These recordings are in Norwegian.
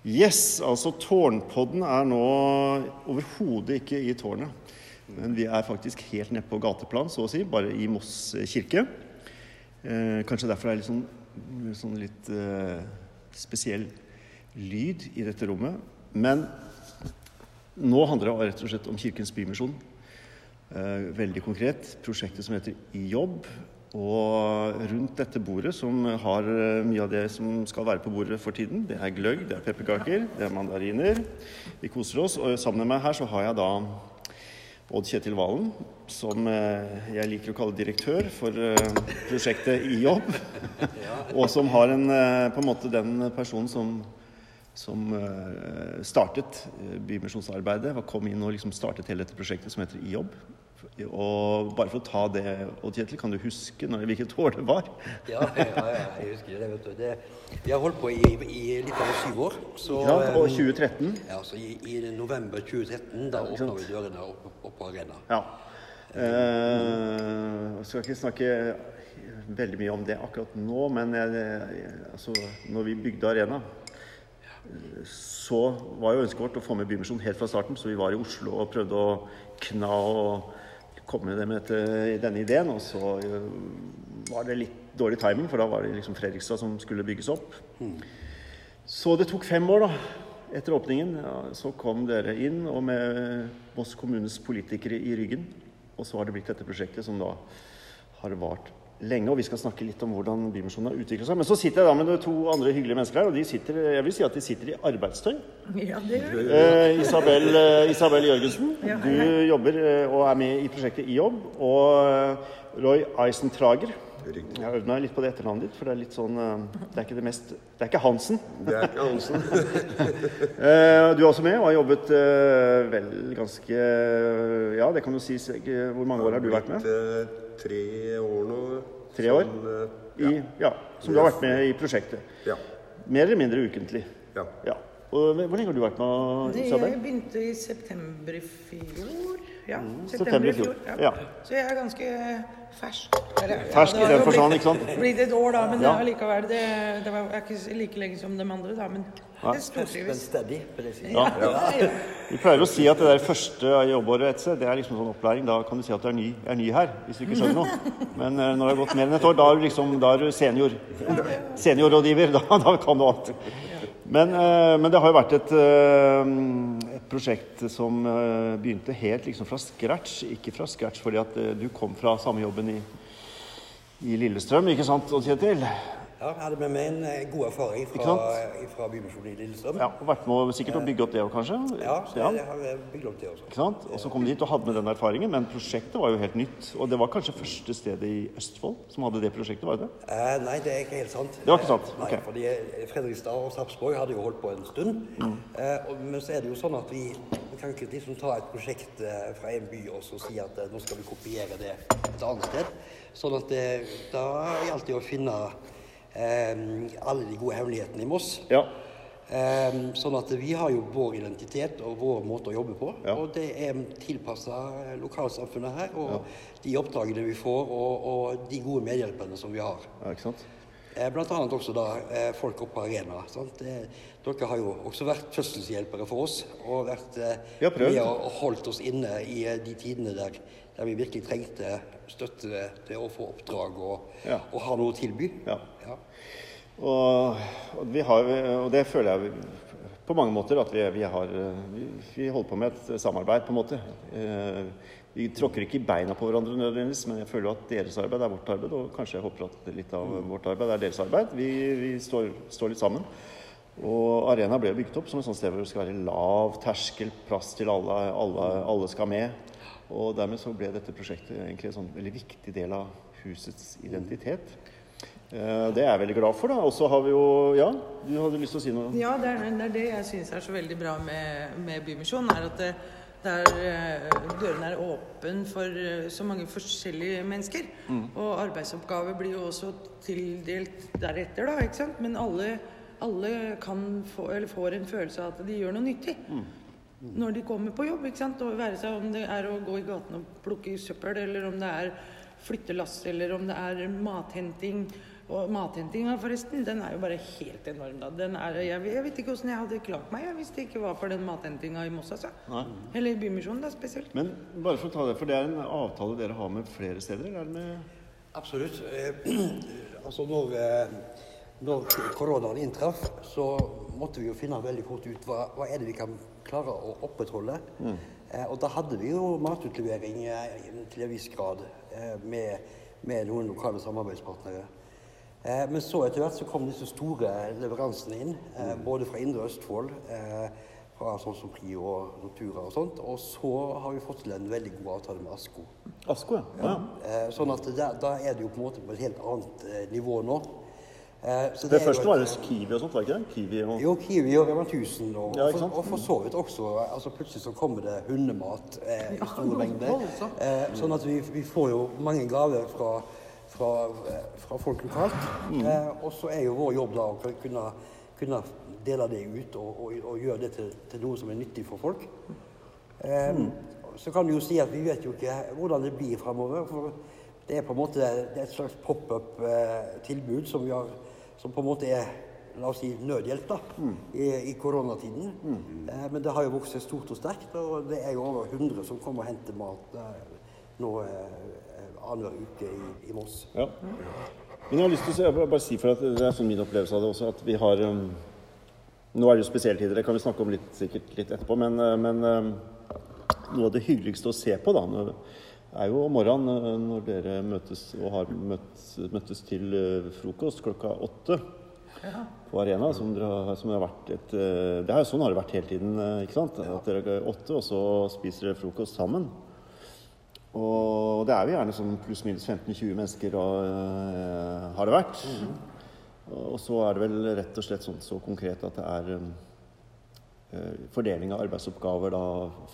Yes, altså Tårnpodden er nå overhodet ikke i tårnet. Men vi er faktisk helt nede på gateplan, så å si, bare i Moss kirke. Eh, kanskje derfor det er litt sånn, sånn litt eh, spesiell lyd i dette rommet. Men nå handler det rett og slett om Kirkens Bymisjon. Eh, veldig konkret. Prosjektet som heter I jobb. Og rundt dette bordet, som har eh, mye av det som skal være på bordet for tiden, det er gløgg, det er pepperkaker, det er mandariner. Vi koser oss. Og sammen med meg her så har jeg da Odd Kjetil Valen, som eh, jeg liker å kalle direktør for eh, prosjektet I jobb. Og som har en, på en måte den personen som, som startet Bymisjonsarbeidet. Kom inn og liksom startet hele dette prosjektet som heter I jobb. Og bare for å ta det, Odd Kjetil, kan du huske når, hvilket år det var? ja, ja, ja, jeg husker det. vet du. Det, vi har holdt på i, i litt over syv år. Så, ja, og 2013? Um, ja, så i, i november 2013 da åpna vi dørene opp, opp på Arena. Ja. Eh, skal ikke snakke veldig mye om det akkurat nå, men jeg, altså, når vi bygde Arena så var jo ønsket vårt å få med Bymisjonen helt fra starten, så vi var i Oslo og prøvde å kna og komme med denne ideen. Og så øh, var det litt dårlig timing, for da var det liksom Fredrikstad som skulle bygges opp. Så det tok fem år, da. Etter åpningen ja, så kom dere inn, og med Moss kommunes politikere i ryggen. Og så har det blitt dette prosjektet som da har vart lenge, og vi skal snakke litt om hvordan Bymisjonen har utviklet seg. Men så sitter jeg da med to andre hyggelige mennesker her, og de sitter, jeg vil si at de sitter i arbeidstøy. Ja, det gjør eh, Isabel, eh, Isabel Jørgensen, ja, du jobber eh, og er med i prosjektet I jobb. Og eh, Roy Eisentrager. Jeg har øvd meg litt på det etternavnet ditt, for det er litt sånn Det er ikke det mest Det er ikke Hansen. Det er ikke Hansen. du er også med og har jobbet vel ganske Ja, det kan du si. Hvor mange år har du vært med? tre år nå. Tre år? Som, ja. I, ja, som du har vært med i prosjektet. Ja. Mer eller mindre ukentlig. Ja. ja. Og hvor lenge har du vært med, Isabel? Jeg begynte i september i fjor. Ja, mm, september i fjor. Ja. ja. Så jeg er ganske fersk. Eller, fersk i den forstand, ikke sant? Blitt et år, da, men ja. allikevel. Det, det var ikke like lenge som de andre, da. Men ja. det stortrives. Ja. Ja. Vi pleier å si at det der første jobbåret et sted, det er liksom sånn opplæring. Da kan du si at du er ny, er ny her, hvis du ikke skjønner noe. Men uh, når det har gått mer enn et år, da er du liksom, da er du senior. Seniorrådgiver. Da, da kan du alt. Men, uh, men, det har jo vært et, uh, et prosjekt som begynte helt liksom fra scratch. Ikke fra scratch fordi at du kom fra samme jobben i, i Lillestrøm, ikke sant, Kjetil? Ja, hadde med meg en eh, god erfaring fra, fra Bymisjonen i Lillestrøm. Ja, og Vært med sikkert å bygge opp det òg, kanskje? Ja, så jeg har bygd opp det også. Ikke sant? Og så kom de hit og hadde med den erfaringen, men prosjektet var jo helt nytt. Og det var kanskje første stedet i Østfold som hadde det prosjektet, var det det? Eh, nei, det er ikke helt sant. Det var ikke sant? Nei, nei, fordi eh, Fredrikstad og Sarpsborg hadde jo holdt på en stund. Mm. Eh, og, men så er det jo sånn at vi, vi kan ikke liksom ta et prosjekt fra en by og så si at nå skal vi kopiere det et annet sted. Sånn at det, da gjaldt det å finne alle de gode hemmelighetene i Moss. Ja. Um, sånn at vi har jo vår identitet og vår måte å jobbe på. Ja. Og det er tilpassa lokalsamfunnet her og ja. de oppdragene vi får og, og, de gode medhjelperne som vi har. Ja, ikke sant? Eh, blant annet også da eh, folk oppe på arena. Sant? dere har jo også vært fødselshjelpere for oss og vært har med og holdt oss inne i eh, de tidene der, der vi virkelig trengte støtte til å få oppdrag og, ja. og ha noe å tilby. Ja. Og, og, har, og, det føler jeg på mange måter at vi, vi har vi, holder på med et samarbeid, på en måte. Eh, vi tråkker ikke i beina på hverandre nødvendigvis, men jeg føler at deres arbeid er vårt arbeid, og kanskje jeg håper at litt av vårt arbeid er deres arbeid. Vi, vi står, står, litt sammen. Og Arena ble bygget opp som et sånt sted hvor det skal være lav terskel, plass til alle, alle, alle skal med. Og dermed så ble dette prosjektet egentlig en sånn veldig viktig del av husets identitet. Eh, det er jeg veldig glad for. da. Og så har vi jo Ja, du hadde lyst til å si noe? Ja, det er det, er det jeg syns er så veldig bra med, med Bymisjonen. er at det, der eh, dørene er åpne for eh, så mange forskjellige mennesker. Mm. Og arbeidsoppgaver blir jo også tildelt deretter, da. ikke sant? Men alle, alle kan få, eller får en følelse av at de gjør noe nyttig. Mm når de kommer på jobb. ikke sant? Og være seg om det er å gå i gaten og plukke søppel, eller om det er flyttelass, eller om det er mathenting. Og mathentinga, forresten, den er jo bare helt enorm. da. Den er, jeg, jeg vet ikke åssen jeg hadde klart meg jeg, hvis det ikke var for den mathentinga i Moss. altså. Eller i Bymisjonen, da, spesielt. Men bare for å ta det, for det er en avtale dere har med flere steder? eller Er det med Absolutt. Eh, altså når, eh, når koronaen inntraff, så måtte vi jo finne veldig fort ut hva, hva er det vi kan klare å opprettholde. Eh, og da hadde vi jo matutlevering eh, til en viss grad eh, med, med noen lokale samarbeidspartnere. Eh, men så etter hvert så kom disse store leveransene inn, eh, både fra Indre Østfold, eh, fra sånn som Prio og Natura og sånt. Og så har vi fått til en veldig god avtale med Asko. Asko, ja. ja. Eh, sånn at da, da er det jo på en måte på et helt annet eh, nivå nå. Eh, så Det er første var det Kiwi og sånt, var det ikke det? Kiwi og... Jo, Kiwi og Rema 1000, og, Ja, ikke sant? for, og for så vidt også altså Plutselig så kommer det hundemat eh, i store mengder. Eh, sånn at vi, vi får jo mange gaver fra, fra, eh, fra folk lokalt. Mm. Eh, og så er jo vår jobb da å kunne, kunne dele det ut og, og, og gjøre det til, til noe som er nyttig for folk. Eh, Så kan du jo si at vi vet jo ikke hvordan det blir framover. For det er på en måte et slags pop-up-tilbud som, vi har, som på en måte er la oss si nødhjelp da, i, i koronatiden. Eh, men det har jo vokst seg stort og sterkt, og det er jo over 100 som kommer og henter mat eh, nå eh, annenhver uke i, i Moss. Ja. Men jeg har lyst til å bare, bare si, for at det er sånn min opplevelse av det også, at vi har um, Nå er det jo spesialtider, det kan vi snakke om litt, sikkert litt etterpå, men, uh, men um, noe av det hyggeligste å se på da, når, er jo om morgenen uh, når dere møtes og har møtt, møttes til frokost klokka åtte på Arena, som, dere har, som har vært et det er jo Sånn har det vært hele tiden, ikke sant? At dere er åtte, og så spiser dere frokost sammen. Og det er jo gjerne sånn pluss-minus 15-20 mennesker og, øh, har det vært. Og så er det vel rett og slett sånn så konkret at det er øh, fordeling av arbeidsoppgaver da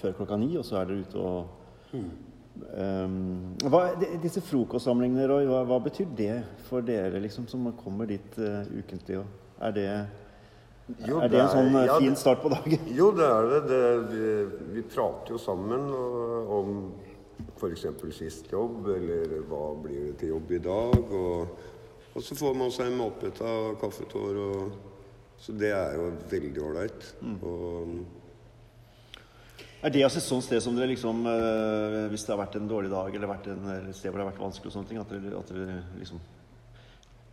før klokka ni, og så er dere ute og Ehm, hva, de- disse frokostsamlingene, Roy, hva, hva betyr det for dere liksom, som kommer dit øh, ukentlig? Og er det, Jo, er det en sånn øh, ja, fin start på dagen? Jo, det er det. det vi, vi prater jo sammen om f.eks. sist jobb, eller hva blir det til jobb i dag? Og, og så får man seg en matbit av kaffetår. Og, så det er jo veldig ålreit. Og Er det altså et sånt sted som dere liksom øh, Hvis det har vært en dårlig dag eller vært en, eller et sted hvor det har vært vanskelig og sånne ting, at dere, at dere liksom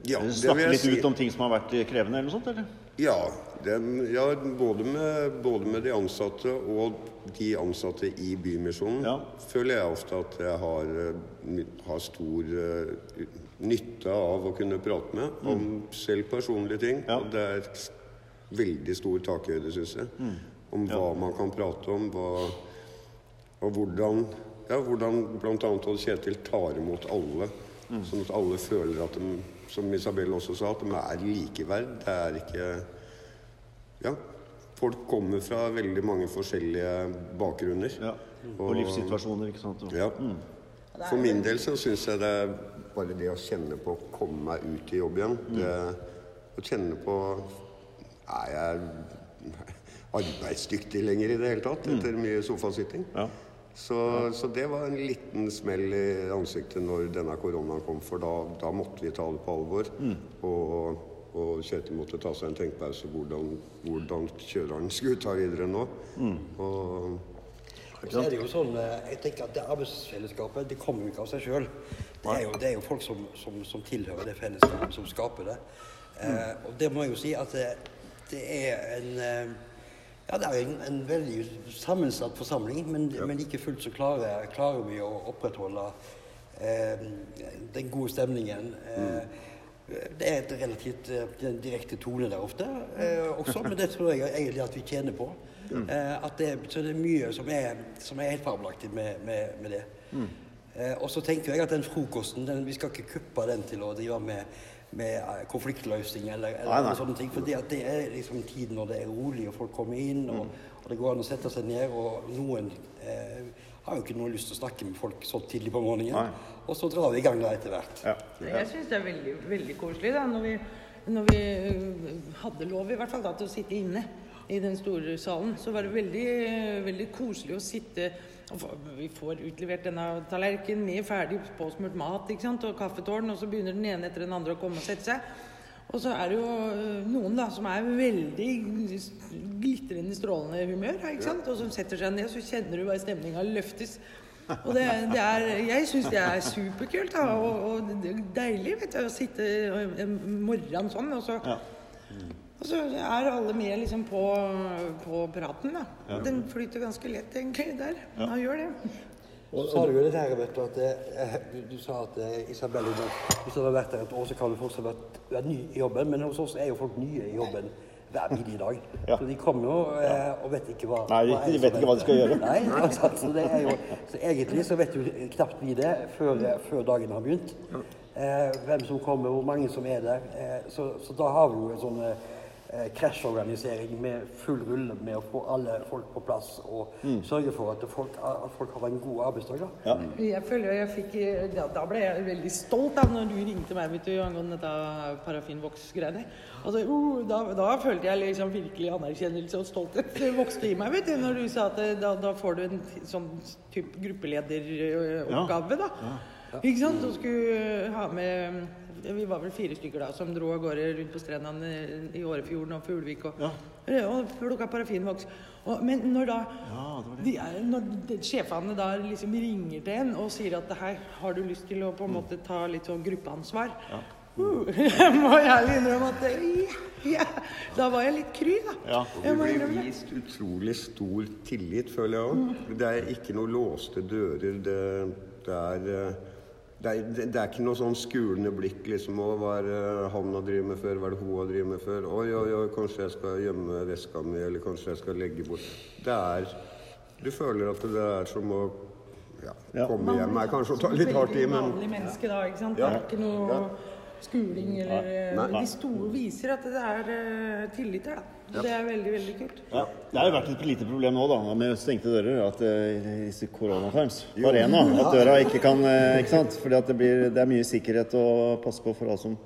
ja, snakker jeg litt si. ut om ting som har vært krevende, eller noe sånt? eller? Ja, dem, ja både, med, både med de ansatte og de ansatte i Bymisjonen Ja. føler jeg ofte at jeg har, eh, har stor uh, nytte av å kunne prate med om selv personlige ting. Mm. Ja. Og det er et veldig stor takhøyde, syns jeg, Mm. om hva man kan prate om. Hva, og hvordan, ja, hvordan bl.a. Odd Kjetil tar imot alle. Mm. Sånn at alle føler at de, som Isabel også sa, at de er likeverd. Det er ikke Ja. Folk kommer fra veldig mange forskjellige bakgrunner. Ja. Og livssituasjoner, ikke sant? Og, Ja. For min del så syns jeg det er bare det å kjenne på å komme meg ut i jobb igjen. Det, å kjenne på Er jeg arbeidsdyktig lenger i det hele tatt etter mye sofasitting? Ja. Så, så det var en liten smell i ansiktet når denne koronaen kom, for da, da måtte vi ta det på alvor. Og, og Kjetil måtte ta seg en tenkepause hvordan, hvordan kjører han skuta videre nå. Og Så er det jo sånn, eh, jeg tenker at det arbeidsfellesskapet det kommer jo ikke av seg sjøl. Det, er jo- det er jo folk som, som, som tilhører det fellesskapet, som skaper det. Eh, og det må jeg jo si at det, det er en eh, ja, det er en, en veldig sammensatt forsamling, men, men like fullt så klarer, klarer vi å opprettholde eh, den gode stemningen. Eh, Det er et relativt eh, direkte tone der ofte eh, også, men det tror jeg egentlig at vi tjener på. Eh, at det, så det er mye som er, som er helt fabelaktig med, med, med det. Eh, og så tenker jeg at den frokosten, den, vi skal ikke kuppe den til å drive med, med eh, konfliktløsning eller, eller Nei, nei. sånne ting. For det, er liksom tiden når det er rolig og folk kommer inn, og, og det går an å sette seg ned. Og noen eh, har jo ikke noe lyst til å snakke med folk så tidlig på morgenen. Nei. Og så drar vi i gang da etter hvert. Ja. Jeg syns det er veldig, veldig koselig da, når vi, når vi øh, hadde lov i hvert fall da, til å sitte inne. i den store salen, så var det veldig, veldig koselig å sitte Vi får utlevert denne tallerkenen med ferdig påsmurt mat ikke sant? og kaffetårn, og så begynner den ene etter den andre å komme og sette seg. Og så er det jo øh, noen da som er veldig glitrende strålende humør, ikke sant? og som setter seg ned, så kjenner du bare stemninga løftes. Og det, det er, jeg syns det er superkult da, og, og deilig vet du, å sitte en morgen sånn. Og så, Ja. Og så er alle med liksom på, på praten. da. Den flyter ganske lett egentlig der. Den gjør det. Så sa du jo det her, vet du, at eh, du, du sa at eh, Isabel, hvis du hadde vært der et år, så kan du fortsatt vært, vært ny i jobben. Men hos oss er jo folk nye i jobben hver bidige dag. Ja. Så de kommer jo eh, og vet ikke hva Nei, de- de vet ikke hva de skal gjøre. Nei, altså, så, det er jo, så egentlig så vet jo knapt vi det før, før dagen har begynt. Eh, hvem som kommer, hvor mange som er der. Eh, så, så da har vi jo en sånn eh, krasjorganisering med full rulle med å få alle folk på plass og sørge for at folk, at folk har en god arbeidsdag. da. Ja. Jeg føler jeg fikk ja, da ble jeg veldig stolt da når du ringte meg vet du, angående dette parafinvoks-greiene. Altså, uh, da, da følte jeg liksom virkelig anerkjennelse og stolthet Det vokste i meg vet du, når du sa at eh, da, da får du en sånn type gruppelederoppgave. da. Ikke sant? Du skulle eh, ha med Vi var vel fire stykker da som dro av gårde rundt på strendene i Årefjorden og Fuglevik og, og plukka parafinvoks. Men når da de er, når de, sjefene da liksom ringer til en og sier at her har du lyst til å på en måte ta litt sånn gruppeansvar uh, Jeg må ærlig innrømme at det, ja, Da var jeg litt kry, da. Ja. Og du ble blir vist utrolig stor tillit, føler jeg òg. Det er ikke noen låste dører. Det, det, er, eh, det, er, det, det er ikke noe sånn skulende blikk liksom hva er det han har drevet med før? Hva er det hun har drevet med før? Oi, oi, oi, kanskje jeg skal gjemme veska mi, eller kanskje jeg skal legge bort Det er Du føler at det er som å ja, Ja. komme hjem er kanskje å ta litt hardt i, men Vanlig menneske, da. ikke sant? Ja. Det er ikke noe skuling eller Nei. Nei. De store viser at det er eh, tillit her, da. Ja. Det er veldig, veldig kult. Ja. Det har jo vært et lite problem nå da, med stengte dører. At i disse corona times på arena, at døra ikke kan eh, Ikke sant? Fordi det, blir, det er mye sikkerhet å passe på for alle som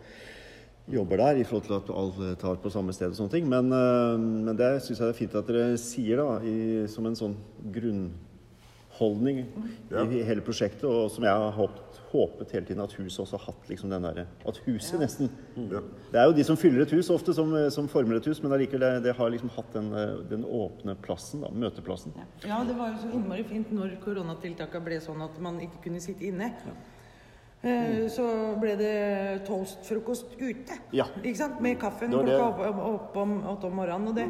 jobber der, i forhold til at alle tar på samme sted og sånne ting. Men, eh, men det syns jeg det er fint at dere sier, da, i, som en sånn grunnholdning i hele prosjektet, og som jeg har håpet, håpet hele tiden at huset også har hatt liksom den derre At huset nesten ja. det er jo de som fyller et hus ofte, som, som former et hus, men allikevel det, det har liksom hatt den, eh, den åpne plassen, da, møteplassen. Ja, det var jo så innmari fint når koronatiltakene ble sånn at man ikke kunne sitte inne. Eh, Så ble det toastfrokost ute. Ja. Ikke sant? Med kaffen Det det- klokka opp, opp om, åtte om morgenen. Og det,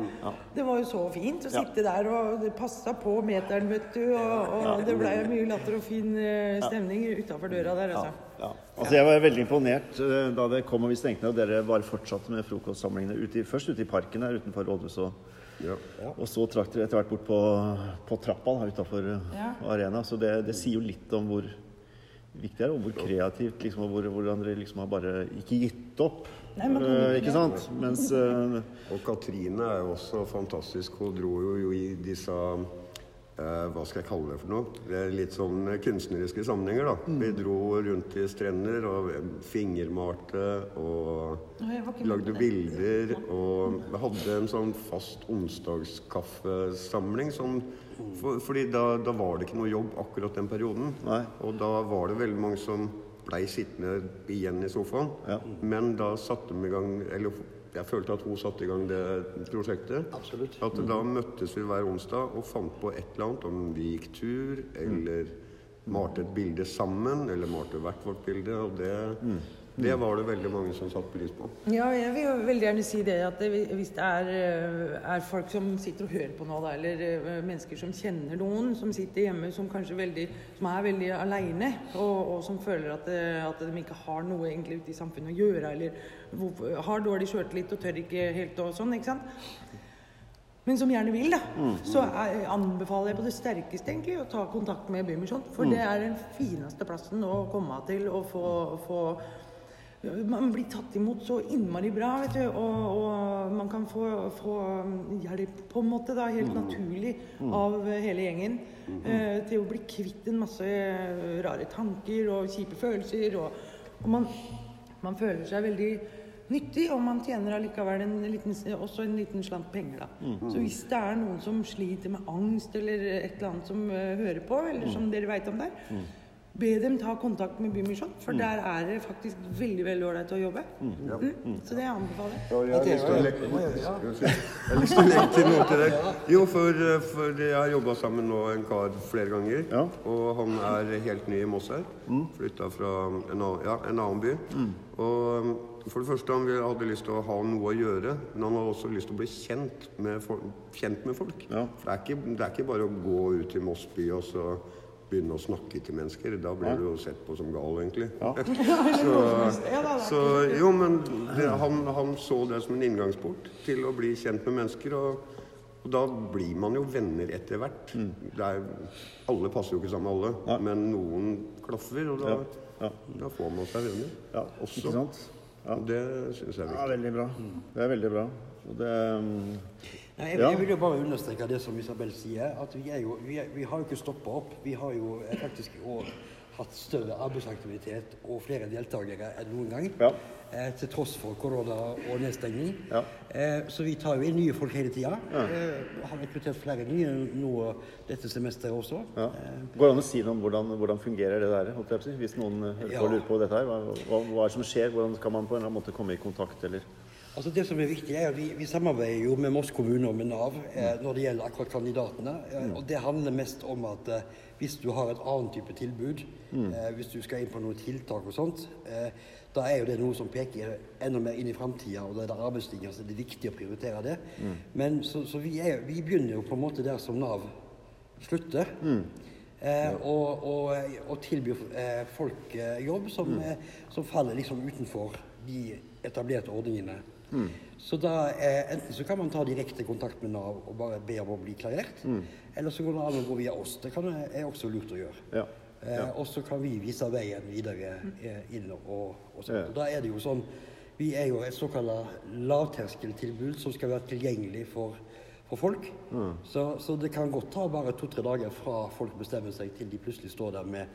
det var jo så fint å Ja. sitte der, og det passa på meteren, vet du. Og, og det blei mye latter og fin eh, stemning utafor døra der, altså. Ja. Altså, jeg var veldig imponert eh, da det kom og vi stengte ned, og dere bare fortsatte med frokostsamlingene. Ute først ute i parken her utenfor rådhuset, og, ja. og så trakk dere etter hvert bort på, på trappa utafor Ja. arena. Så det, det sier jo litt om hvor viktig er, og hvor kreativt liksom, og hvor, hvordan dere liksom har bare ikke gitt opp. Nei, men, eh, ikke sant? Mens uh, Og Katrine er jo også fantastisk. Hun dro jo i disse Hva skal jeg kalle det for noe? Det er litt sånn kunstneriske sammenhenger, da. Vi dro rundt i strender og fingermalte og lagde bilder. Og vi hadde en sånn fast onsdagskaffesamling. Sånn, for, fordi da, da var det ikke noe jobb akkurat den perioden. Nei. Og da var det veldig mange som blei sittende igjen i sofaen. Ja. Men da satte de i gang Eller jeg følte at hun satte i gang det prosjektet. Absolutt. At da møttes vi hver onsdag og fant på et eller annet. Om vi gikk tur, eller malte et bilde sammen, eller malte hvert vårt bilde. Og det, det var det veldig mange som satte pris på. Ja, jeg vil jo veldig gjerne si det at det, hvis det er, eh, er folk som sitter og hører på nå, da, eller eh, mennesker som kjenner noen som sitter hjemme som kanskje veldig, som er veldig aleine, og, og som føler at, eh, at de ikke har noe egentlig ute i samfunnet å gjøre, eller har dårlig sjøltillit og tør ikke helt og sånn, ikke sant. Men som gjerne vil, da. Så er, anbefaler jeg på det sterkeste egentlig å ta kontakt med Bymisjon. For det er den fineste plassen å komme til og få, få man blir tatt imot så innmari bra, vet du. Og, og man kan få, få hjelp på en måte, da, helt naturlig, av hele gjengen. Eh, til å bli kvitt en masse rare tanker og kjipe følelser. Og, og man, man føler seg veldig nyttig, og man tjener allikevel en liten, også en liten slant penger. da. Så hvis det er noen som sliter med angst eller et eller annet som uh, hører på, eller som dere veit om der, be dem ta kontakt med Bymisjon, for der er det faktisk veldig veldig ålreit å jobbe. Mm. Så det anbefaler jeg. anbefaler jeg å legge, jeg har lyst til å legge til noe til det. Jo, for, for jeg har jobba sammen med nå en kar flere ganger. Ja. Og han er helt ny i Moss her. Flytta fra en annen, ja, en annen by. Og um, for det første, han hadde lyst til å ha noe å gjøre, men han hadde også lyst til å bli kjent med, folk- kjent med folk. Ja. For det er, ikke, det er ikke bare å gå ut til Moss by og så begynne å snakke til mennesker. Da blir du jo sett på som gal, egentlig. Ja, da. så jo, men det, han, han så det som en inngangsport til å bli kjent med mennesker. Og, og da blir man jo venner etter hvert. Mm. er, alle passer jo ikke sammen med alle, men noen klaffer, og da, Ja. da får man seg venner. Ja, Også. ikke sant? Ja. Og det syns jeg er viktig. ja, veldig bra. Det er veldig bra. Og det mm, Nei, jeg, Ja. jeg vil jo bare understreke det som Isabel sier, at vi, jo, vi, er, vi har jo ikke stoppa opp. Vi har jo eh, faktisk i år hatt større arbeidsaktivitet og flere deltakere enn noen gang. Ja. Eh, til tross for korona og nedstengning. Ja. Eh, så vi tar jo inn nye folk hele tida. Eh, har rekruttert flere nye nå dette semesteret også. ja. Eh, Går det an å si noe om hvordan, hvordan fungerer det der? Hvis noen eh, Ja. lurer på dette her, hva, hva, hva er det som skjer? Hvordan skal man på en eller annen måte komme i kontakt? Eller? Altså Det som er viktig, er at vi, vi samarbeider jo med Moss kommune og med Nav eh, Mm. når det gjelder akkurat kandidatene. Eh, og Det handler mest om at eh, hvis du har et annet type tilbud, Mm. eh, hvis du skal inn på noen tiltak og sånt, eh, da er jo det noe som peker enda mer inn i framtida, og det er der arbeidslinja, så det er viktig å prioritere det. Mm. Men så, så vi, er, vi begynner jo på en måte der som Nav slutter. Eh, og, og, og tilbyr eh, folk eh, jobb som, eh, som faller liksom utenfor de etablerte ordningene. Så da eh, enten så kan man ta direkte kontakt med Nav og bare be om å bli klarert, eller så går det an å gå via oss. Det kan, er også lurt å gjøre. Ja. Eh, og så kan vi vise veien videre eh, inn og, og. Ja. Og da er det jo sånn Vi er jo et såkalt lavterskeltilbud som skal være tilgjengelig for, for folk. Så, så det kan godt ta bare to-tre dager fra folk bestemmer seg til de plutselig står der med,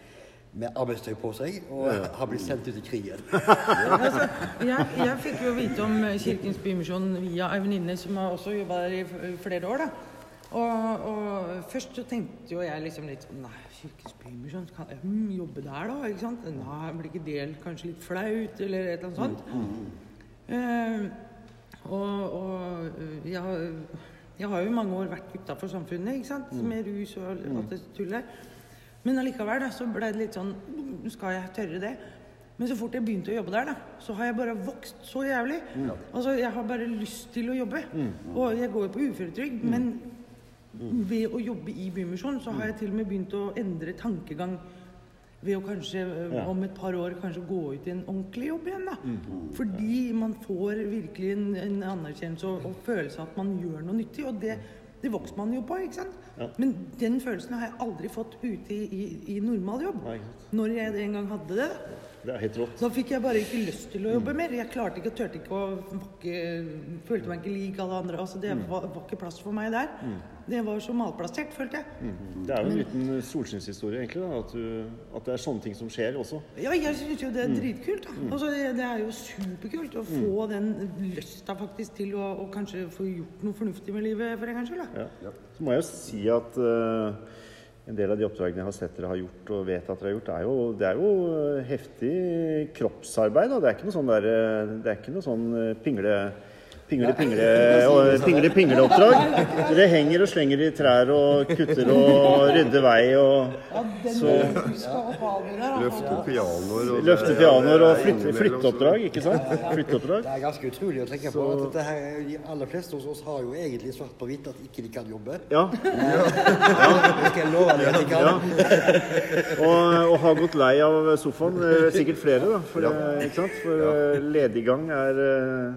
med arbeidstøy på seg og har blitt sendt ut i krigen. Altså, jeg, jeg fikk jo vite om Kirkens Bymisjon via ei venninne som har også jobba der i flere år. da. Og, og først så tenkte jo jeg liksom litt sånn Nei, Kirkens Bymisjon, kan jeg hmm, jobbe der da? ikke sant? Nei, blir ikke det kanskje litt flaut, eller et eller annet sånt? Eh, og og eh, jeg, har- jeg har jo i mange år vært utafor samfunnet, ikke sant? med rus og alt det tullet der. Men allikevel da, så ble det litt sånn "Mm, Skal jeg tørre det? Men så fort jeg begynte å jobbe der, da, så har jeg bare vokst så jævlig. Altså, Jeg har bare lyst til å jobbe. Og jeg går jo på uføretrygd, men ved å jobbe i Bymisjonen så har jeg til og med begynt å endre tankegang ved å kanskje ja. om et par år kanskje gå ut i en ordentlig jobb igjen. da. Fordi man får virkelig en, en anerkjennelse og, og følelse av at man gjør noe nyttig. Og det, det vokser man jo på, ikke sant. Men den følelsen har jeg aldri fått ute i, i, i normal jobb. Nei. Når jeg en gang hadde det. Det er helt rått. Da fikk jeg bare ikke lyst til å jobbe mer. Jeg klarte ikke, turte ikke å Følte meg ikke lik alle andre. Altså, det var, var ikke plass for meg der. Det var så malplassert, følte jeg. Det er jo en liten solskinnshistorie, egentlig. Da, at, du, at det er sånne ting som skjer også. Ja, jeg syns jo det er dritkult. Da. Altså, det, det er jo superkult å få den lysta faktisk til å, å kanskje få gjort noe fornuftig med livet for en gangs skyld. Ja. Så må jeg jo si at uh, en del av de oppdragene jeg har sett dere har gjort, og vet at dere har gjort, er jo, det er jo heftig kroppsarbeid. Da. Det er ikke noe sånn, der, eh, det er ikke noe sånn eh, pingle... Pingle, pingle, og pingle. Dere henger og slenger i trær og kutter og rydder vei og Så- huska opp albuen der. Løfte pianoer og løfter pianoer og flytte, flytteoppdrag, ikke sant? Flytteoppdrag. Det er ganske utrolig å tenke på at dette her, de aller fleste hos oss har jo egentlig svart på hvitt at ikke de kan jobbe. Ja, Det skal jeg love deg at de kan. Ja. Og, og har gått lei av sofaen. Eh, Sikkert flere, da. For, eh, ikke sant? for eh, lediggang er eh,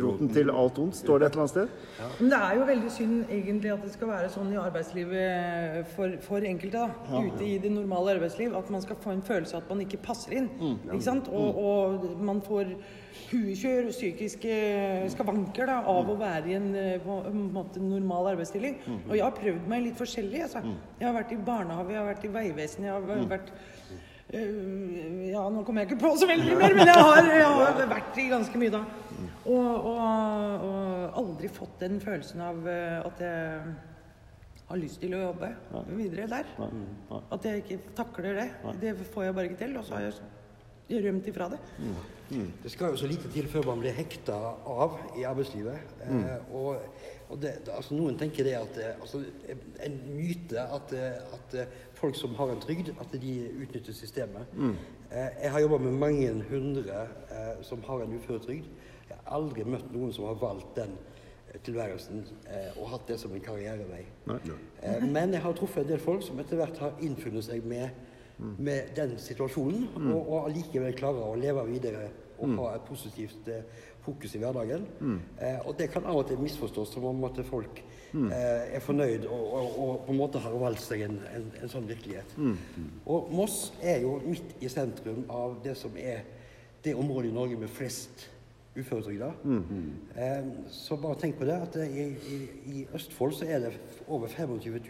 roten til alt ondt, står det et eller annet sted. Men det er jo veldig synd egentlig at det skal være sånn i arbeidslivet for, for enkelte. da, Ute i det normale arbeidsliv. At man skal få en følelse av at man ikke passer inn. ikke sant? Og, og man får huekjør og psykiske skavanker da, av å være i en på en måte normal arbeidsstilling. Og jeg har prøvd meg litt forskjellig. altså. Jeg har vært i barnehage, jeg har vært i Vegvesenet, jeg har vært Eh, ja, nå kommer jeg ikke på så veldig mer, men jeg har, jeg har vært i ganske mye da. Og, og, og aldri fått den følelsen av eh, at jeg har lyst til å jobbe videre der. At jeg ikke takler det. Det får jeg bare ikke til. Og så har jeg rømt ifra det. Det skal jo så lite til før man blir hekta av i arbeidslivet. Eh, og, og det, altså Noen tenker det at eh, altså, En myte at, eh, at eh, folk som har en trygd, at de utnytter systemet. Eh, jeg har jobba med mange hundre eh, som har en uføretrygd. Jeg har aldri møtt noen som har valgt den eh, tilværelsen eh, og hatt det som en karrierevei. Eh, men jeg har truffet en del folk som etter hvert har innfunnet seg med, med den situasjonen, og, og allikevel klarer å leve videre og ha et positivt eh, fokus i hverdagen. Eh, og det kan av og til misforstås som om at folk eh, er fornøyd og, og, og på en måte har valgt seg en, en, en sånn virkelighet. Og Moss er jo midt i sentrum av det som er det området i Norge med flest uføretrygda. Eh, så bare tenk på det at i, i, i Østfold så er det over 25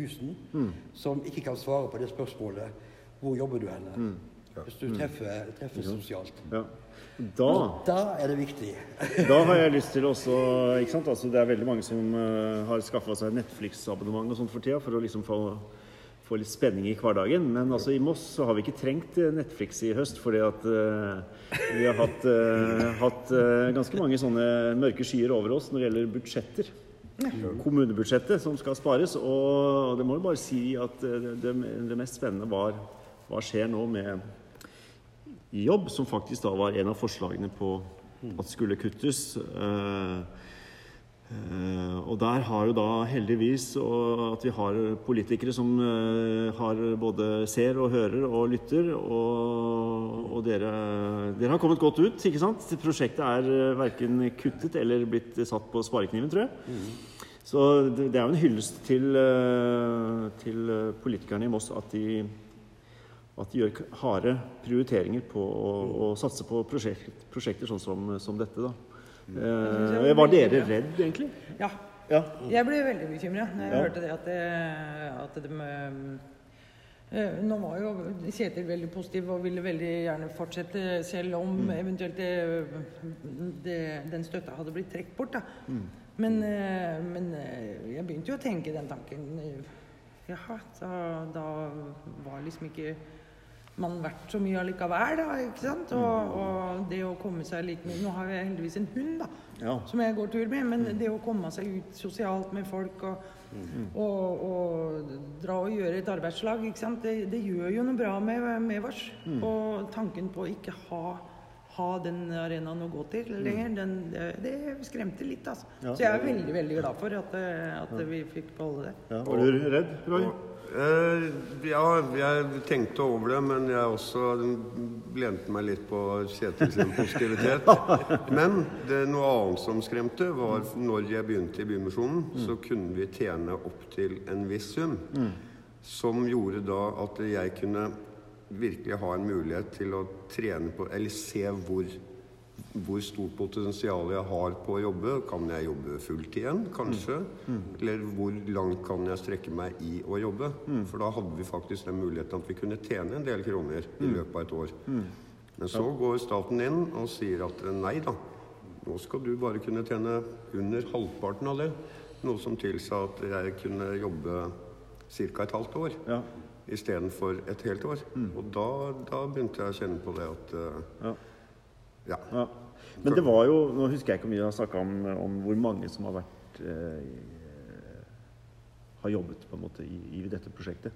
000 som ikke kan svare på det spørsmålet hvor jobber du henne? Hvis du treffer, treffer sosialt. Ja. Da Da er det viktig. Da har jeg lyst til også ikke sant? Altså, Det er veldig mange som uh, har skaffa seg Netflix-abonnement og sånt for tida for å liksom få, få litt spenning i hverdagen. Men altså, i Moss så har vi ikke trengt eh, Netflix i høst fordi at uh, vi har hatt, uh, hatt uh, ganske mange sånne mørke skyer over oss når det gjelder budsjetter. Kommunebudsjettet som skal spares. Og det må jo bare si at det, det mest spennende var hva skjer nå med jobb, som faktisk da var en av forslagene på at skulle kuttes. Eh, og der har jo da heldigvis at vi har politikere som eh, har både ser og hører og lytter. Og, og dere, dere har kommet godt ut, ikke sant? Prosjektet er eh, verken kuttet eller blitt satt på sparekniven, tror jeg. Så det, det er jo en hyllest til, eh, til politikerne i Moss at de at de gjør harde prioriteringer på å, å satse på prosjekt, prosjekter sånn som, som dette. Da. Eh, var dere redd, egentlig? Ja. Ja. Jeg ble veldig bekymra når jeg Ja. hørte det at, det, at de eh, Nå var jo Kjetil veldig positiv og ville veldig gjerne fortsette, selv om eventuelt det, det, den støtta hadde blitt trukket bort. Da. Men, eh, men eh, jeg begynte jo å tenke den tanken eh, Jaha, da, da var liksom ikke man vært så mye allikevel, da. ikke sant? Og, og det å komme seg litt mer, Nå har jeg heldigvis en hund, da Ja. som jeg går tur med. Men det å komme seg ut sosialt med folk og, og, og dra og gjøre et arbeidslag, ikke sant? Det, det gjør jo noe bra med, med oss. Og tanken på å ikke ha, ha den arenaen å gå til lenger, den, det, det skremte litt. Altså. Ja. Så jeg er veldig veldig glad for at, at vi fikk beholde det. Ja, var du redd, Roy? Eh, ja, jeg tenkte over det, men jeg også lente meg litt på Kjetil sin positivitet. Men det noe annet som skremte, var når jeg begynte i Bymisjonen, så kunne vi tjene opptil en viss sum. Som gjorde da at jeg kunne virkelig ha en mulighet til å trene på Eller se hvor hvor stort potensial jeg har på å jobbe. Kan jeg jobbe fullt igjen, kanskje? Eller hvor langt kan jeg strekke meg i å jobbe? For da hadde vi faktisk den muligheten at vi kunne tjene en del kroner i løpet av et år. Men så går staten inn og sier at nei da, nå skal du bare kunne tjene under halvparten av det. Noe som tilsa at jeg kunne jobbe ca. et halvt år Ja. istedenfor et helt år. Og da, da begynte jeg å kjenne på det at uh, Ja. Ja. Ja. Men det var jo Nå husker jeg ikke hvor mye jeg har snakka om, om hvor mange som har vært eh, Har jobbet på en måte i, i dette prosjektet.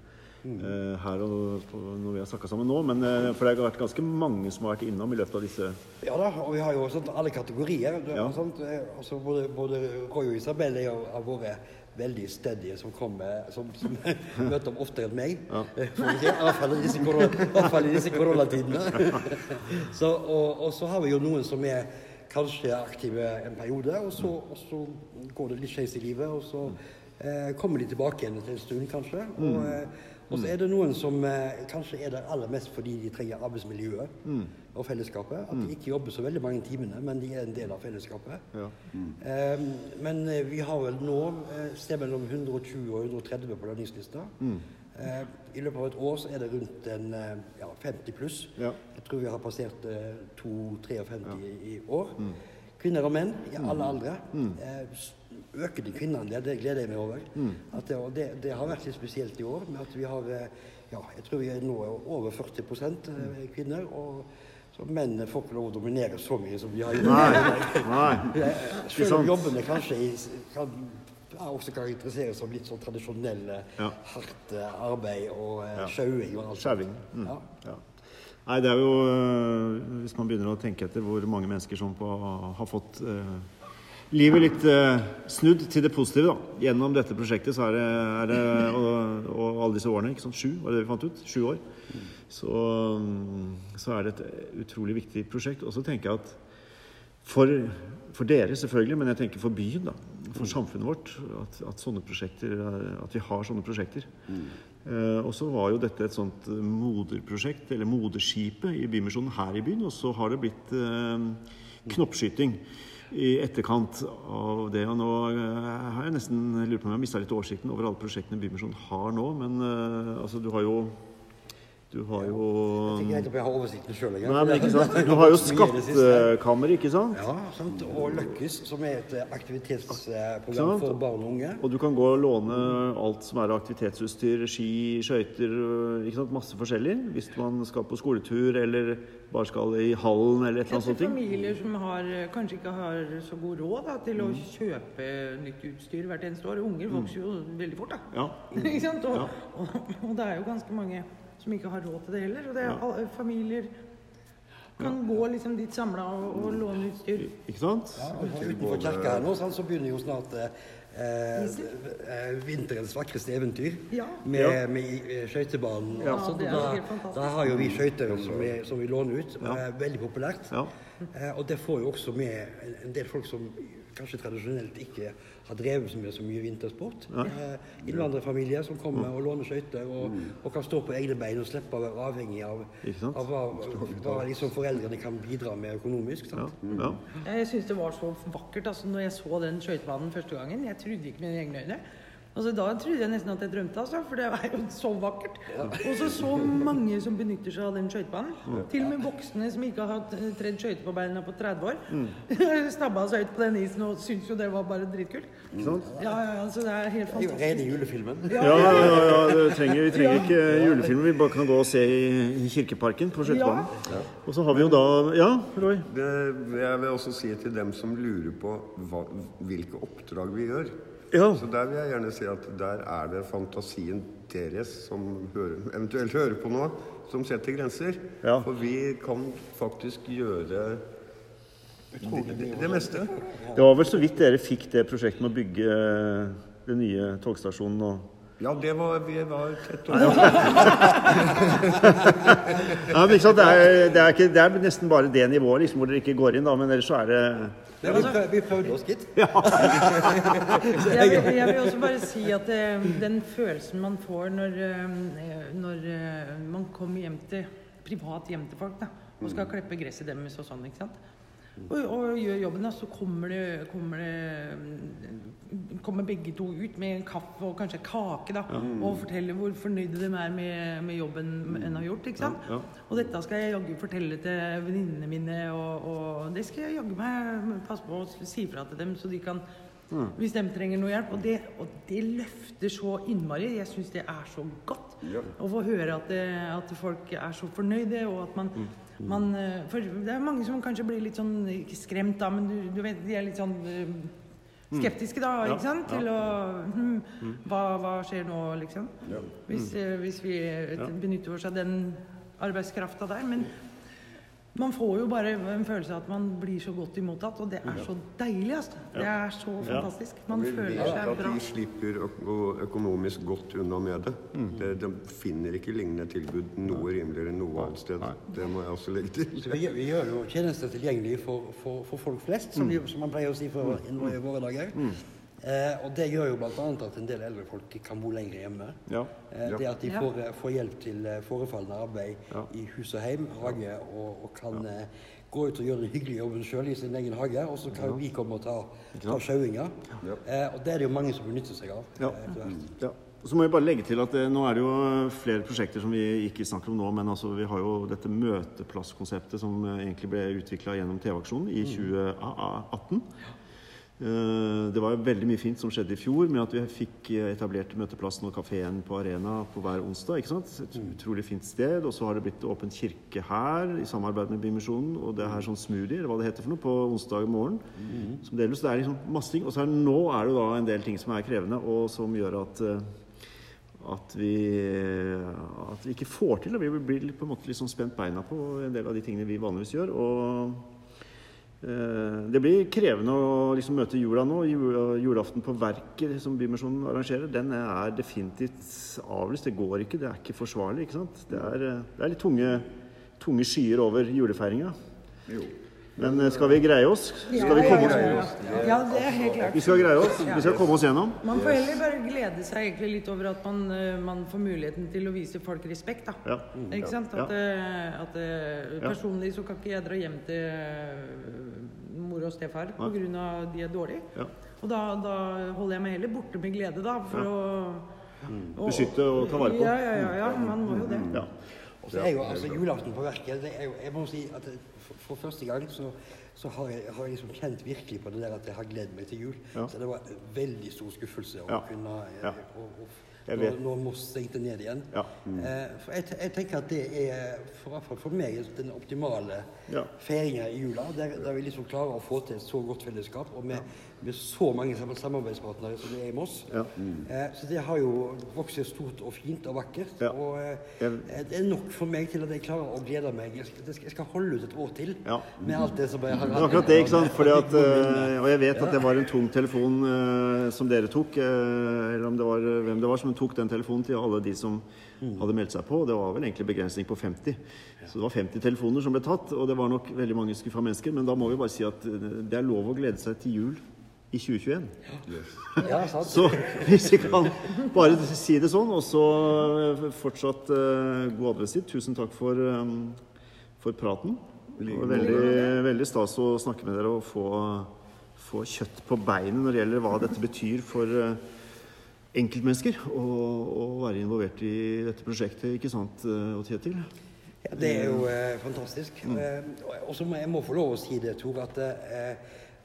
Eh, her og på, når vi har snakka sammen nå. Men, eh, for det har vært ganske mange som har vært innom i løpet av disse Ja da, og vi har jo sånn alle kategorier. Ja. Sånt, Eh, Altså, både, både Roy og Isabel har våre veldig stedige som kommer som, som møter opp oftere enn meg. I hvert fall i disse, korona, i koronatidene. så, og, og så har vi jo noen som er kanskje aktive en periode, og så, og så går det litt skeis i livet, og så eh, kommer de tilbake igjen etter en stund, kanskje. Og, eh, Og så er det noen som eh, kanskje er der aller mest fordi de trenger arbeidsmiljøet og fellesskapet. At de ikke jobber så veldig mange timene, men de er en del av fellesskapet. Ja. Eh, men eh, vi har vel nå eh, sted mellom 120 og 130 på lønningslista. Eh, I løpet av et år så er det rundt en eh, ja, 50 pluss. Ja. Jeg tror vi har passert eh, 2-53 i, i år. Kvinner og menn i alle aldre. Økende kvinneandel, det gleder jeg meg over. At det, det, det har vært litt spesielt i år med at vi har eh, ja, jeg tror vi er nå over 40 eh, kvinner. og så mennene får ikke lov å dominere så mye som de har gjort. Nei. Nei. Eh, Selv om jobbene kanskje i, kan også karakteriseres som litt sånn tradisjonell, eh, Ja. hardt arbeid og Ja. sjauing og alt. sånt. Mm. Ja. Ja. Nei, det er jo Hvis man begynner å tenke etter hvor mange mennesker som på, har fått øh, livet litt øh, snudd til det positive da. gjennom dette prosjektet, så er det, er det og, og alle disse årene, ikke sant? sju, var det vi fant ut? Sju år. Så, mm, så er det et utrolig viktig prosjekt. Og så tenker jeg at for, for dere selvfølgelig, men jeg tenker for byen, da. For samfunnet vårt. At, at sånne prosjekter er- At vi har sånne prosjekter. Uh, og så var jo dette et sånt moderprosjekt, eller moderskipet, i Bymisjonen her i byen. Og så har det blitt uh, knoppskyting i etterkant av det. Og nå eh, har jeg nesten lurt på om jeg har mista litt oversikten over alle prosjektene Bymisjonen har nå. Men eh, altså, du har jo Du har jo Jeg tenker ikke opp jeg har oversikten sjøl. Nei, men ikke sant? Du har jo Skattekammer, ikke sant? Ja, sant? og Løkkes, som er et eh, aktivitetsprogram for barn og unge. Og du kan gå og låne alt som er aktivitetsutstyr, ski, skøyter, ikke sant? masse forskjellig. Hvis man skal på skoletur eller bare skal i hallen eller et eller annet sånt. familier som har, kanskje ikke har så god råd da, til å kjøpe nytt utstyr hvert eneste år. Unger vokser jo veldig fort, da. Ja. ikke sant? Og, Ja. og, og det er jo ganske mange som ikke har råd til det heller. Og det er alle, familier kan gå liksom dit samla og, og låne utstyr. Ikke sant? Ja, og utenfor kirka her nå så begynner jo snart eh, eh, vinterens vakreste eventyr. Ja. Med, Ja. med eh, skøytebanen. Ja, Altså, det er da, helt da har jo vi skøyter som, vi- som vi låner ut. og er veldig populært. Ja. Eh, og det får jo også med en, en del folk som kanskje tradisjonelt ikke har drevet med så mye vintersport. Eh, innvandrerfamilier som kommer og låner skøyter og, og kan stå på egne bein og slippe å være avhengig av, av hva, hva liksom foreldrene kan bidra med økonomisk. Ja. Ja. Jeg syns det var så vakkert altså, når jeg så den skøytebanen første gangen. Jeg trodde ikke mine egne øyne. Altså, da trodde jeg nesten at jeg drømte, altså, for det var jo så vakkert. Og så så mange som benytter seg av den skøytebanen. Til og med voksne som ikke har hatt eh, tredd skøyter på beina på 30 år. Stabba seg ut på den isen og syntes jo det var bare dritkult. Ikke sant? Ja, ja, ja, altså det er helt Det er jo fantastisk. rene julefilmen. Ja, ja, ja, ja det trenger, vi trenger ikke julefilmer. Vi bare kan gå og se i, i Kirkeparken på skøytebanen. Og så har vi jo da Ja, Roy? Det, jeg vil også si til dem som lurer på hva, hvilke oppdrag vi gjør. Ja. Så der vil jeg gjerne si at der er det fantasien deres som hører, eventuelt hører på nå, som setter grenser. Ja. For vi kan faktisk gjøre det, det, det meste. Det var vel så vidt dere fikk det prosjektet med å bygge eh, den nye togstasjonen og Ja, det var, vi var tett over. Ja, men ikke sant? Det, er, det, er ikke, det er nesten bare det nivået liksom, hvor dere ikke går inn, da, men ellers så er det Ja, vi, prøv, vi prøvde oss, gitt. Jeg vil, jeg vil også bare si at det, den følelsen man får når, eh, når eh, man kommer hjem til privat hjem til folk da, og skal klippe gresset deres og sånn, ikke sant? Og, og gjør jobben, da, så kommer det, kommer det mm, kommer begge to ut med en kaffe og kanskje kake da, og forteller hvor fornøyde de er med, med jobben en har gjort. ikke sant? Ja. Og dette skal jeg jaggu fortelle til venninnene mine, og, og det skal jeg jaggu meg passe på å si fra til dem, så de kan hvis de trenger noe hjelp. Og det, og det løfter så innmari. Jeg syns det er så godt å få høre at, det, at folk er så fornøyde, og at man, man eh, For det er mange som kanskje blir litt sånn Ikke skremt, da, men du, du vet, de er litt sånn eh, skeptiske, da, Ja, ikke sant? ja. Til å hm, hva, hva skjer nå, liksom? Hvis, eh, hvis vi eh, benytter oss av den arbeidskrafta der. Men man får jo bare en følelse av at man blir så godt imottatt, og det er så deilig, altså. Det er så fantastisk. Man føler seg bra. at vi de slipper å gå økonomisk godt unna med det. det. De finner ikke lignende tilbud noe rimeligere enn noe annet sted. Det må jeg også legge til. Så vi, gjør- vi gjør jo tjenester tilgjengelig for, for, for folk flest, som, vi, som man pleier å si for, i våre dager. Eh, og det gjør jo bl.a. at en del eldre folk kan bo lenger hjemme. Ja. Eh, det at de Ja. får, får hjelp til eh, forefallende arbeid Ja. i hus og heim, hage, og, og kan eh, gå ut og gjøre den hyggelige jobben sjøl i sin egen hage. Og så kan vi komme og ta, ta sjauinga. Eh, og det er det jo mange som benytter seg av. Ja. eh. Ja. Og Så må jeg bare legge til at det, Nå er det jo flere prosjekter som vi ikke snakker om nå, men altså, vi har jo dette møteplasskonseptet som eh, egentlig ble utvikla gjennom TV-aksjonen i 2018. Eh, Det var veldig mye fint som skjedde i fjor med at vi fikk eh, etablert møteplassen og kafeen på Arena på hver onsdag. ikke sant? Et utrolig fint sted. Og så har det blitt åpen kirke her i samarbeid med Bymisjonen. Og det er sånn smoothie, eller hva det heter for noe, på onsdag morgen. Som deles. Det er liksom masse ting. Og så er det nå er det jo da en del ting som er krevende, og som gjør at eh, at vi, at vi ikke får til. Og vi blir på en måte litt sånn spent beina på en del av de tingene vi vanligvis gjør. Og det blir krevende å liksom møte jula nå. Julaften på Verket som Bymisjonen arrangerer, den er definitivt avlyst. Det går ikke. Det er ikke forsvarlig. ikke sant? Det er, eh, det er litt tunge, tunge skyer over julefeiringa. Men eh, skal vi greie oss? Skal vi komme oss Ja, det er helt klart. Vi skal greie oss. Vi skal komme oss gjennom. Man får heller bare glede seg egentlig litt over at man, eh, man får muligheten til å vise folk respekt, da. Ja. Ikke sant? At, eh, at personlig så kan ikke jeg dra hjem til mor og stefar pga. de er dårlige. Og da, da holder jeg meg heller borte med glede, da, for å å- Beskytte og ta vare på. Ja, ja, ja, ja, man må jo det. Ja. Og så er jo altså julaften på verket det er jo, Jeg må si at det, for, for første gang så, så har, jeg, har jeg liksom kjent virkelig på det der at jeg har gledet meg til jul. Ja. Så det var en veldig stor skuffelse å kunne eh, å- å- når, når Moss stengte ned igjen. Ja. Eh, for jeg, jeg tenker at det er for, for meg den optimale Ja. feiringa i jula. Der, der vi liksom klarer å få til et så godt fellesskap, og med, med så mange samarbeidspartnere som det er i Moss. Ja. Eh, så det har jo vokst stort og fint og vakkert. Og eh, eh, det er nok for meg til at jeg klarer å glede meg. Jeg skal, jeg skal holde ut et år til Ja. med alt det som jeg har er akkurat det, ikke sant? Fordi at, eh, og jeg vet at det var en tung telefon eh, som dere tok, eh, eller om det var eh, hvem det var som tok den telefonen til alle de som hadde meldt seg på. Det var vel egentlig begrensning på 50. Så det var 50 telefoner som ble tatt, og det var nok veldig mange skuffa mennesker. Men da må vi bare si at eh, det er lov å glede seg til jul i 2021. Ja, sant? Så hvis vi kan bare si det sånn, og så eh, fortsatt uh, god adventstid. Tusen takk for, um, for praten. Det var veldig, veldig stas å snakke med dere og få, få kjøtt på beinet når det gjelder hva dette betyr for eh, enkeltmennesker å å være involvert i dette prosjektet, ikke sant, eh, og Kjetil? Ja, det er jo eh, fantastisk. Mm. Eh, og så må jeg må få lov å si det, Tor, at, eh,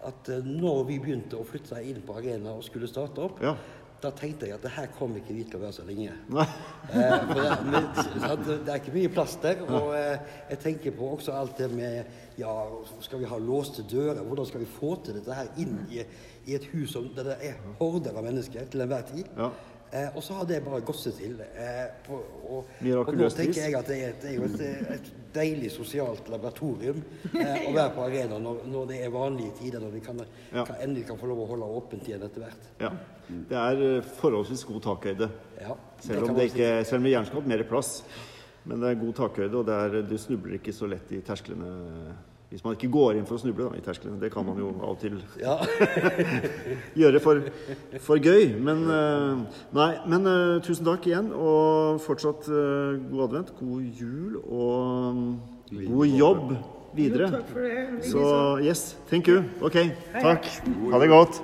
at eh, når vi begynte å flytte inn på Arena og skulle starte opp, Ja. Da tenkte jeg at det her kommer ikke vi til å være så lenge. Eh, for det, men, det er ikke mye plass der. Og eh, jeg tenker på også alt det med Ja, skal vi ha låste dører? Hvordan skal vi få til dette her inn i, i et hus som, der det er horder av mennesker til enhver tid? Ja. Eh, og så har det bare gått seg til. Eh, på, og, og nå tenker jeg at det er, det er jo et, et deilig sosialt laboratorium eh, å være på arena når, når det er vanlige tider, når vi kan, Ja. kan, endelig kan få lov å holde åpent igjen etter hvert. Ja. Det er eh, forholdsvis god takhøyde. Ja, Selv om det ikke, selv om det gjerne skulle hatt mer plass. Men det er god takhøyde, og er, du snubler ikke så lett i tersklene. Hvis man ikke går inn for å snuble da, i tersklene. Det kan man jo av og til Ja. gjøre for, for gøy. Men eh, nei, men eh, tusen takk igjen, og fortsatt eh, god advent, god jul og mm, god jobb videre. Takk for det. Så yes, thank you. Ok, takk. Ha det godt.